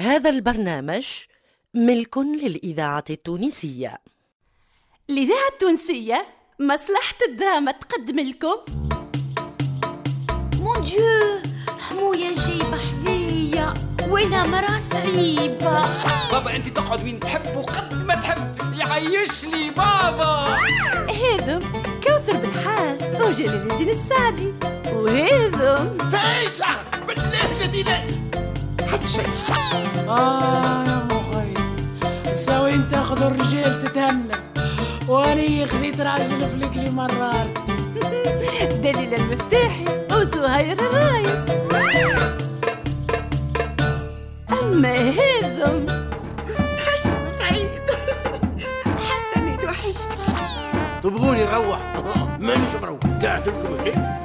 هذا البرنامج ملك للإذاعة التونسية. الإذاعة التونسية مصلحة الدراما تقدم لكم. مون ديو حموية جايبة حذية وأنا مرا صعيبة. بابا أنت تقعد وين تحب وقد ما تحب. يعيش لي بابا. هذم كوثر بالحال وجلال الدين السعدي. وهذم فايسة بالله الذي لا حد شيء. آه يا مخي. سوي انت تاخذ الرجال تتهنى واني خذيت راجل فلكلي مرار. دليل المفتاحي وزهير الرايس. أما هذم حشم سعيد حتى اني توحشتك تبغوني نروح؟ مانيش مروح. قاعد لكم هنا.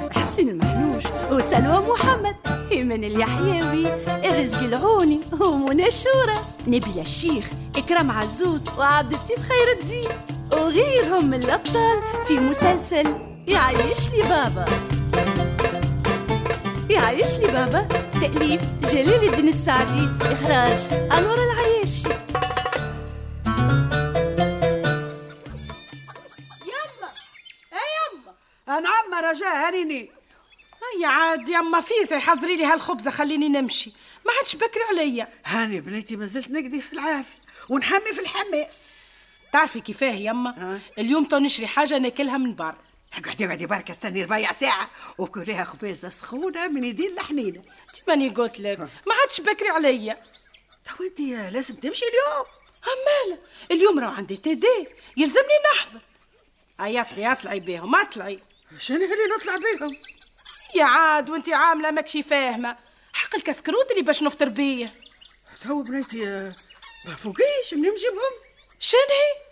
وسلوى محمد إيمان اليحيوي الرزق العوني ومنى الشورى. نبيل الشيخ إكرام عزوز وعبد اللطيف خير الدين. وغيرهم من الأبطال في مسلسل يعيش لي بابا. يعيش لي بابا تأليف جلال الدين السعدي إخراج أنور العياشي يما إيه يما؟ نعم رجاء هانيني. هيا عاد يما فيسع حضري لي هالخبزة خليني نمشي. ما عادش بكري عليا. هاني بنيتي ما زلت نقدي في العافية ونحمي في الحماس. تعرفي كيفاه يما اليوم تو نشري حاجة ناكلها من برا اقعدي اقعدي برك استني ربع ساعة وكلها خبازة سخونة من يدين الحنينة انت ماني قلت لك. ما عادش بكري عليا. تو انت لازم تمشي اليوم. همالة اليوم راه عندي TD يلزمني نحضر. عيط لي اطلعي بيهم أطلعي. شنو اللي نطلع بيهم؟ يا عاد وانت عاملة ماكشي فاهمة. حق الكسكروت اللي باش نفطر بيه. تو بنيتي آه، ما فوقيش منين نجيبهم؟ شنهي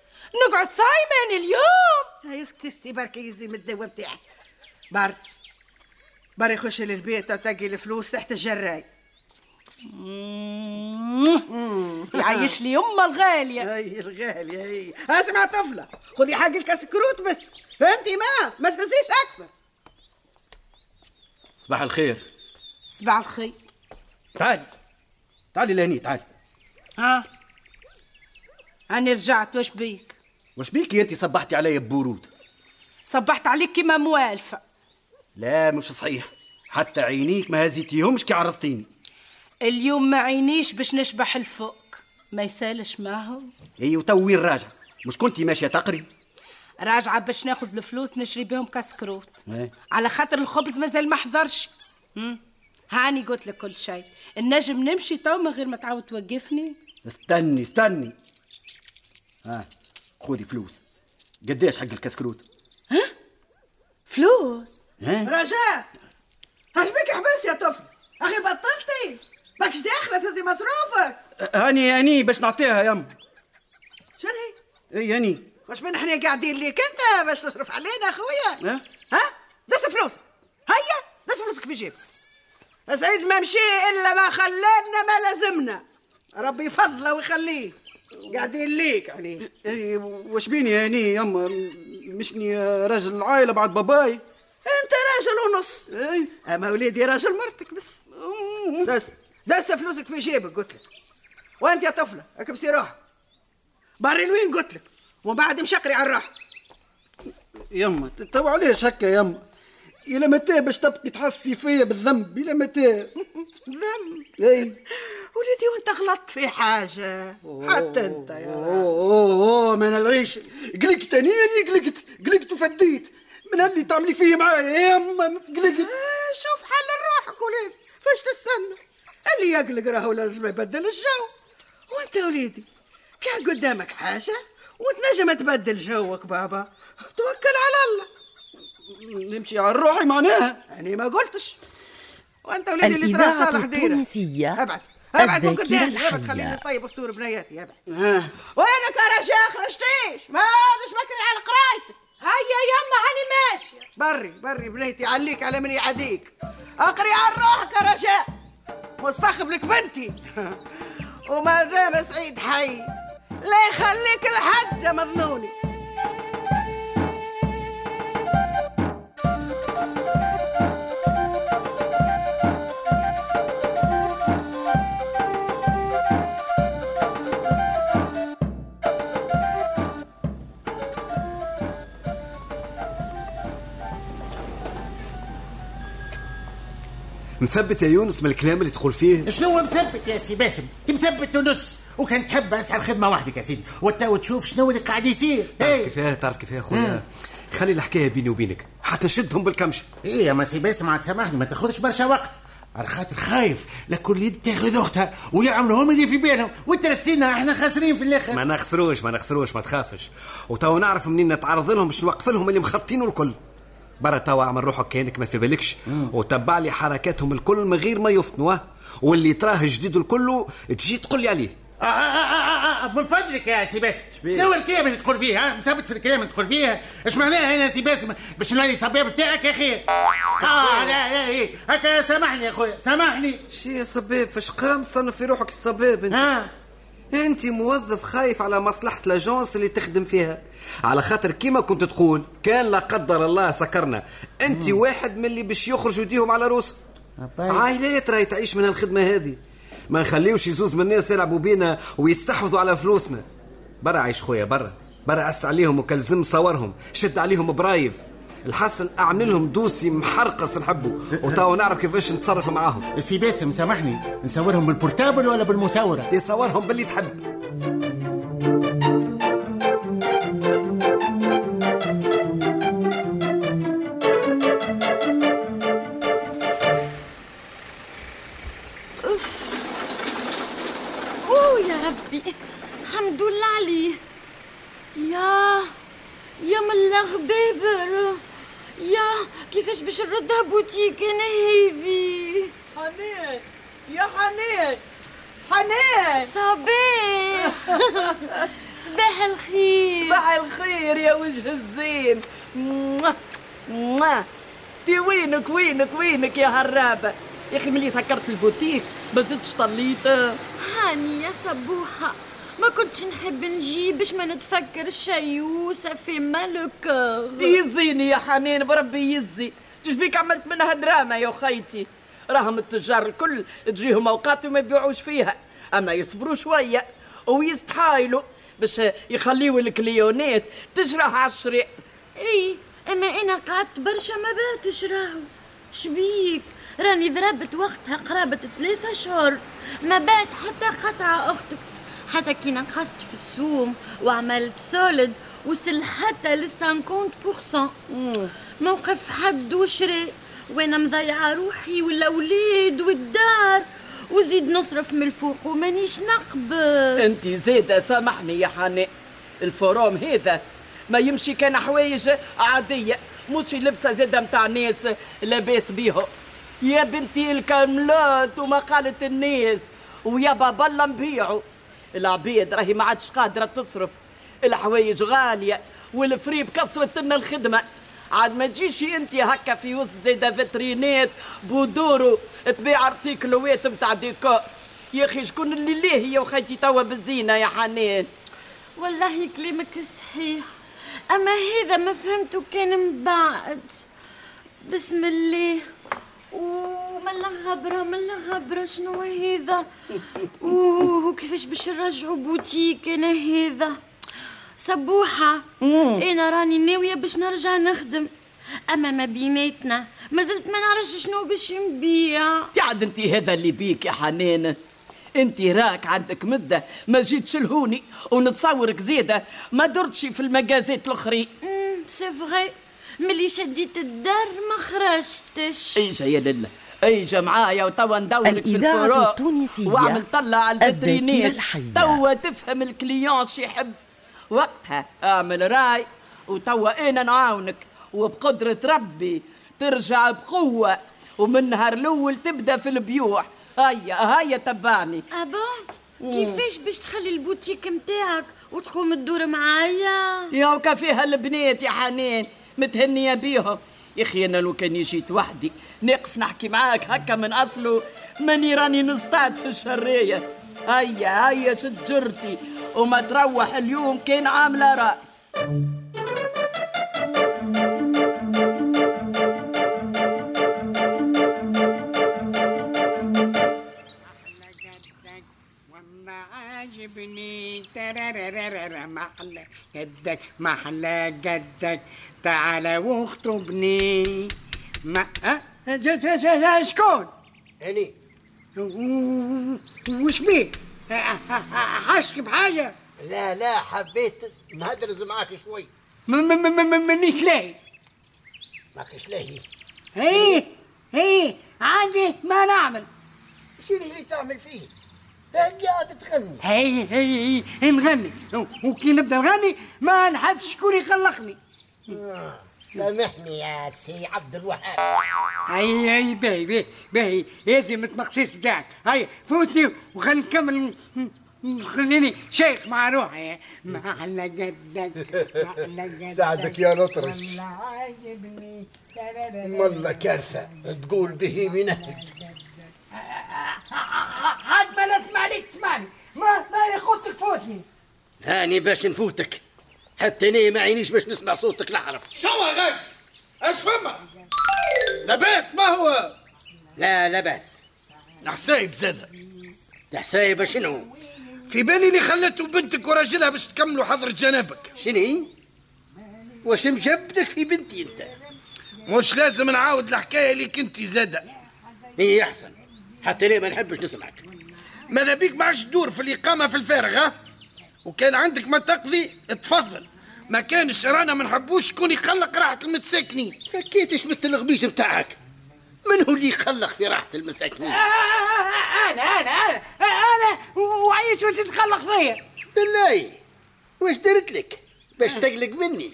نقعد صايمة اليوم. هاي اسكتي استني برك يزي من الدوة بتاعك. بار بار يخش للبيت وتلقي الفلوس تحت الجراي. يعيش لي يما الغالية. هاي الغالية هي أسمع طفلة خذي حق الكسكروت بس. فهمتي ما؟ ما تهزيش أكثر. صباح الخير. صباح الخير. تعالي تعالي لهني تعالي ها؟ أنا رجعت واش بيك؟ وش بيكي انت صبحتي علي ببرود صبحت عليك كيما موالفة. لا مش صحيح. حتى عينيك ما هزيتيهمش كي عرضتيني. اليوم ما عينيش باش نشبح الفوق. ما يسالش معهم اي وتو وين راجع مش كنتي ماشية تقري؟ راجعة باش ناخذ الفلوس نشري بهم كسكروت إيه. على خاطر الخبز مازال ما حضرش؟ هاني قلت لك كل شيء. نجم نمشي تو من غير ما تعاود توقفني. استني استني. ها خذي فلوس. قديش حق الكسكروت فلوس؟ ها؟ رجاء اش بك حبس يا طفل؟ أخي بطلتي. ماكش داخلة تهزي مصروفك. هاني هاني باش نعطيها يم. شنو هي؟ اي هاني. واش من إحنا قاعدين ليك انت باش تصرف علينا أخويا؟ ها؟ ها؟ دس فلوس. هيا دس فلوسك في جيبك. سعيد ما مشي إلا ما خلانا ما لازمنا. ربي يفضله ويخليه. قاعدين ليك يعني. إي وش بيني هاني يما مشني راجل العائله بعد باباي. أنت راجل ونص. إي. أما وليدي راجل مرتك بس. دس. دس فلوسك في جيبك قلت لك. وأنت يا طفلة اكبسي روحك. بري لوين قلت لك. وبعد امشي اقري على الراحه يما تو علاش هكا يما؟ إلى متى باش تبقي تحسي فيا بالذنب إلى متى ذنب؟ إي. وليدي وأنت غلطت في حاجة. حتى أنت يا أوه من العيش قلقت أني أني قلقت. قلقت وفديت. من اللي تعملي فيه معايا؟ يا يما قلقت. آه، شوف حل روحك وليدي فاش تستنى. اللي يقلق راهو لازم يبدل الجو. وأنت وليدي كان قدامك حاجة؟ وتنجم تبدل جوك بابا. توكل على الله. نمشي على روحي معناها. يعني ما قلتش. وأنت وليدي اللي ترى الإذاعة صالح ديرة. التونسية أبعد. أبعد من قدامي أبعد. خليني طيب فطور بنياتي. أبعد. ها وينك يا رجاء خرجتيش ما عادش بكري على قرايتك هيا يما هاني ماشية بري بري بنيتي عليك على من يعديك. أقري عن روحك يا رجاء. مستقبلك بنتي. وما دام سعيد حي. لا يخليك لحد يا مظنوني؟ مثبت يا يونس من الكلام اللي تدخل فيه؟ شنو مثبت يا سي باسم؟ مثبت ونص. وكان تحب اسعى خدمة وحدك يا سيدي. وتو تشوف شنو اللي قاعد يصير. تعرف إيه. كيفاه تعرف كيفاه خويا خلي الحكاية بيني وبينك. حتى شدهم بالكمش. إيه يا سي باسم عاد سامحني ما تاخذش برشا وقت. على خاطر خايف لكل يد تاخذ أختها ويعملوا هم اللي في بالهم وترسينا إحنا خاسرين في الآخر. ما نخسروش ما نخسروش ما تخافش. وتو نعرف منين نتعرض لهم باش نوقف لهم اللي مخطينه الكل. برا توا أعمل روحك كأنك ما في بالكش وتبع لي حركاتهم الكل من غير ما يفطنوا واللي تراه جديد الكل تجي تقول لي عليه. آه آه آه آه من فضلك يا سي باسم؟ شنو الكلام اللي تقول فيه ها مثبت في الكلام اللي تقول فيه إيش معناها أنا سي باسم؟ باش نولي صباب بتاعك يا أخي. آه لا لا إيه. هكا سامحني يا خويا سامحني. شي صباب فاش قام تصنف في روحك الصباب انت ها انت موظف خايف على مصلحة l'agence اللي تخدم فيها. على خاطر كيما كنت تقول كان لا قدر الله سكرنا. انت واحد من اللي باش يخرجوا يديهم على روس. عائلات راهي تعيش من الخدمة هذه. ما نخليوش زوز من الناس يلعبوا بينا ويستحوذوا على فلوسنا. برا عيش خويا برا. برا عس عليهم وكان لزم صورهم. شد عليهم preuves. الحاصل أعمل لهم dossier محرقص نحبه. وتوا نعرف كيفاش نتصرف معاهم. سي باسم سامحني. نصورهم بال portable ولا بالمصورة؟ تصورهم باللي تحب. حنان صباح. صباح الخير. صباح الخير يا وجه الزين. تي وينك وينك وينك يا هرابة يا أخي ملي سكرت البوتيك ما زدتش طليت. هاني يا صبوحة ما كنتش نحب نجي باش ما نتفكر يوسف في مالك يزيني يا حنين بربي يزي تشبيك عملت منها دراما يا خيتي. راهم التجار الكل تجيهم أوقات وما يبيعوش فيها. أما يصبروا شوية ويستحايلوا باش يخليوا الكليونات تجرح على الشريع. إي أما أنا قعدت برشا ما باتش راهو. شبيك؟ راني ضربت وقتها قرابة ثلاثة شهور. ما بات حتى قطعة أختك. حتى كي نقصت في السوم وعملت soldes وصل حتى ل 50% موقف حد وشري. وأنا مضيعة روحي والأولاد والدار؟ وزيد نصرف من الفوق ومانيش نقبل أنت زيدة سامحني يا حنان الفروم هذا ما يمشي كان حوايج عادية. مش لبسة زيادة متاع ناس لاباس بيهم يا بنتي الكاملات وما قالت الناس ويا بابا الله نبيعوا العبيد راهي ما عادش قادرة تصرف. الحوايج غالية وال fripe كسرت لنا الخدمة. عاد ما تجيش انت هكا في وسط زيدا فيترينات بودورو تبيع ارتيكلوات متاع ديكور يا أخي شكون اللي ليه هي وخيتي توا بالزينة يا حنان والله كلامك صحيح. أما هذا ما فهمته كان من بعد. بسم الله. ومن الغبرة من الغبرة شنو هذا؟ وكيفاش باش نرجعوا بوتيك أنا هذا؟ صبوحة أنا راني ناوية باش نرجع نخدم. أما ما بيناتنا ما زلت ما نعرفش شنو باش نبيع. تعد انت هذا اللي بيك يا حنان. انت راك عندك مدة ما جيتش لهوني ونتصورك زيادة. ما درتش في المغازات الاخرين c'est vrai ملي شديت الدار ما خرجتش. ايجا يا لله. ايجا معايا وتوا ندورك في الفروع التونسية. واعمل طلة على الحية. توا تفهم ال client شي يحب. وقتها. اعمل راي. وتوا إنا نعاونك. وبقدرة ربي ترجع بقوة. ومن نهار الأول تبدأ في البيوع. هيا هيا تبعني. أبا كيفاش باش تخلي البوتيك متاعك وتقوم تدور معايا؟ يا وكا فيها البنات يا حنان متهنية بيهم. يا أخي أنا لو كان جيت وحدي نقف نحكي معاك هكا من أصله ماني راني نصطاد في الشرية. هيا هيا شد جرتي. وما تروح اليوم كان عاملة رأي. والله عاجبني ترارارارا محلى قدك محلى قدك. تعال واخطبني. ما أه؟ ج- ج- ج- شكون؟ أني. وش بيه حاشك بحاجة؟ لا لا حبيت نهدرز معاك شوي. منيش لاهي ماكش لاهي إيه إيه عندي ما نعمل. شنو اللي تعمل فيه؟ قاعد تغني هي هي هي نغني. وكي نبدأ نغني ما نحبش شكون يقلقني. آه. سامحني يا سي عبد الوهاب. هي هي باهي باهي باهي. لازم التمقسيس بتاعك. هيا فوتني وخلينا نكمل خليني شيخ مع روحي. مع قدك مع قدك. ساعدك يا لطرش والله كارثة. تقول به منهج حد ما لا تسمع ليك تسمعني. ما ما يخطك فوتني. هاني باش نفوتك. حتى أنا ما عينيش باش نسمع صوتك لحرف شو غادي اش فما؟ لاباس ما هو؟ لا لا باس حسايب زاده. حسايب شنو؟ في بالي اللي خلته بنتك وراجلها باش تكملوا حضرة جنابك. شنو واش مجبدك في بنتي أنت؟ مش لازم نعاود الحكاية اللي كنتي زاده. إيه أحسن. حتى أنا ما نحبش نسمعك. ماذا بيك؟ ما عادش تدور في الإقامة في الفارغ ها؟ وكان عندك ما تقضي تفضل ما كانش رانا ما نحبوش شكون يخلق راحة المتساكنين. فكيتش مثل الغبيش بتاعك؟ من هو اللي يخلق في راحة المساكنين؟ أنا أنا أنا أنا. وعيش وانت تتخلق فيا. بالله. واش درت لك؟ باش تقلق مني.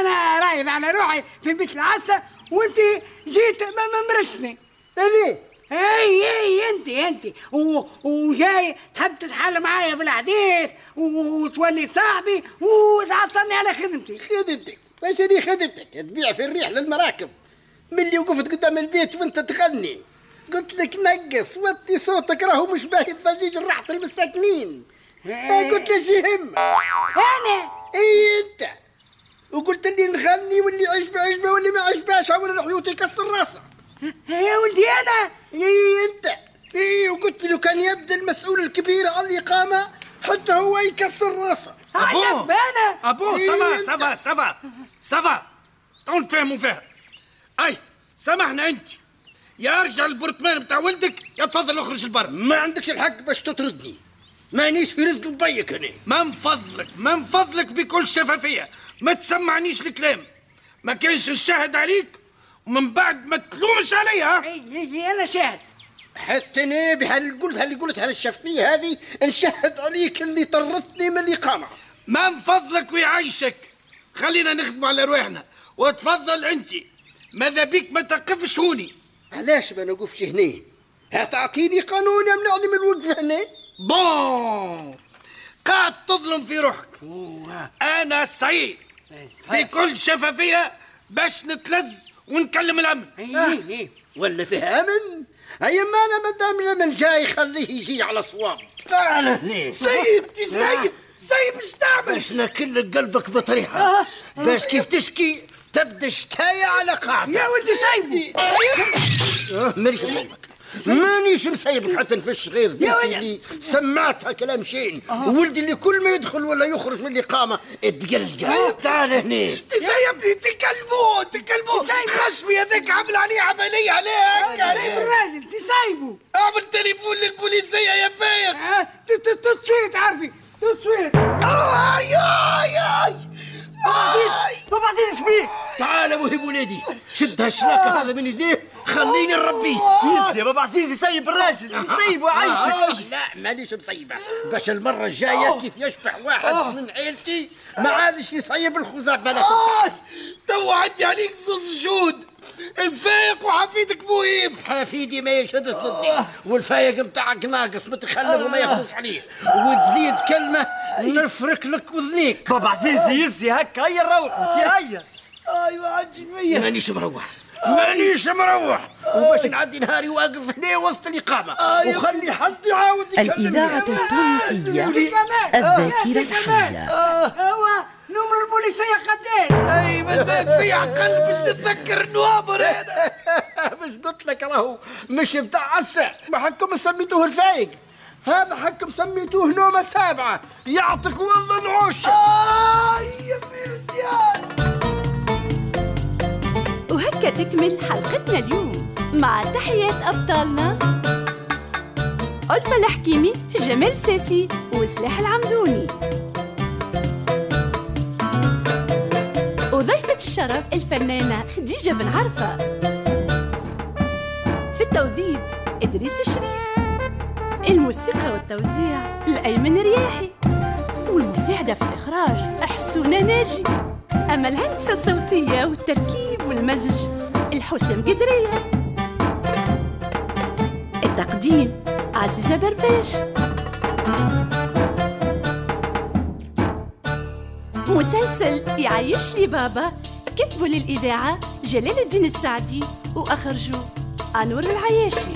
أنا رايد على روحي في بيت العسى وانت جيت مرشني ليه اي اي انت انت. وجاي تحب تتحل معايا في الحديث وتولي صاحبي وتعطلني على خدمتي. خدمتك؟ ماشي أنا خدمتك؟ تبيع في الريح للمراكب. ملي وقفت قدام البيت وانت تغني. قلت لك نقص وطي صوتك راهو مش باهي الضجيج راحة المساكنين. قلت لك يهم؟ أنا؟ اي انت. وقلت لي نغني واللي عجبه عجبه واللي ما عجباش عمر الحيوط يكسر راسه. يا ولدي أنا! اي أنت! اي وقلت له كان يبدأ المسؤول الكبير على الإقامة حتى هو يكسر راسه. ابو أنا! ابو سافا سافا سافا سافا نتفاهموا فيها أي سامحنا أنت. يا أرجع البرطمان بتاع ولدك يا تفضل أخرج لبرا. ما عندكش الحق باش تطردني. مانيش في رزق بيك أنا. من فضلك من فضلك بكل شفافية. ما تسمعنيش الكلام. ما كانش نشاهد عليك. ومن بعد ما تلومش عليا إي إي أنا شاهد. حتى أنا بهال قلتها اللي قلتها الشفيه هذه نشهد عليك اللي طردتني من الإقامة. من فضلك ويعيشك خلينا نخدم على رواحنا وتفضل أنت. ماذا بيك ما تقفش هوني. علاش ما نوقفش هنا هتعطيني قانون يمنعني من الوقف هنا bon. قاعد تظلم في روحك. أنا سعيد بكل شفافية باش نتلز ونكلم الامن اي ولا فيها امن هيا ما أنا مدام الامن جاي خليه يجي على صواب تعال. هنا سيبتي سيب سيب إيش تعمل؟ باش ناكل قلبك بطريحه باش كيف تشكي تبدأ شكاية على قاعدة. يا ولدي سايبني. مانيش مسيبك مانيش مسيبك حتى نفش غير بنتي اللي سمعتها كلام شين وولدي اللي كل ما يدخل ولا يخرج من الإقامة تقلقل تعال هنا تسيبني تكلموه تكلموه خشمي هذاك عمل عليه عملية عليك سايب الراجل تسايبه أعمل تليفون للبوليسيه يا فايق. تصويت عارفي؟ تصويت آي آي آي. بابا عزيز شبيك تعال أ مهيب ولادي. شد هالشلاكة هذا من يديه خليني نربيه. يس يا بابا عزيز يسيب الراجل. يسيب وعايشك. لا مانيش مسيبه. باش المرة الجاية كيف يشبح واحد من عيلتي ما عادش يصيب الخزاق بلاك تو عندي عليك زوز جود. الفايق وحفيدك مهيب. حفيدي ما يشهدش ضدي والفايق متاعك ناقص متخلف وما ياخذوش عليه. وتزيد كلمة نفرك لك وذنيك. بابا عزيز يزي هكا هيا نروح انت هيا. عندي فيا مانيش مروح. مانيش مروح. وباش نعدي نهاري واقف هنا وسط الإقامة. وخلي حد يعاود يكلمني. الإذاعة التونسية الذاكرة الحية. هو نمر البوليسية قدين أي مازال في عقل باش نتذكر النوابر هذا مش قلت لك راهو مش بتاع عسى. ما حكم سميتوه الفايق؟ هذا حكم سميتوه نومة سابعة. يعطيك والله العوش. آه يا بنتي وهكا تكمل حلقتنا اليوم مع تحيات أبطالنا. ألفة الحكيمي جمال ساسي وسلاح العمدوني. وضيفة الشرف الفنانة خديجة بن عرفة. في التوظيف إدريس الشريف. الموسيقى والتوزيع الأيمن رياحي والمساعدة في الإخراج حسونة ناجي. أما الهندسة الصوتية والتركيب والمزج الحسام قدرية التقديم عزيزة برباش مسلسل يعيش لي بابا كتبوا للإذاعة جلال الدين السعدي وأخرجوا أنور العياشي.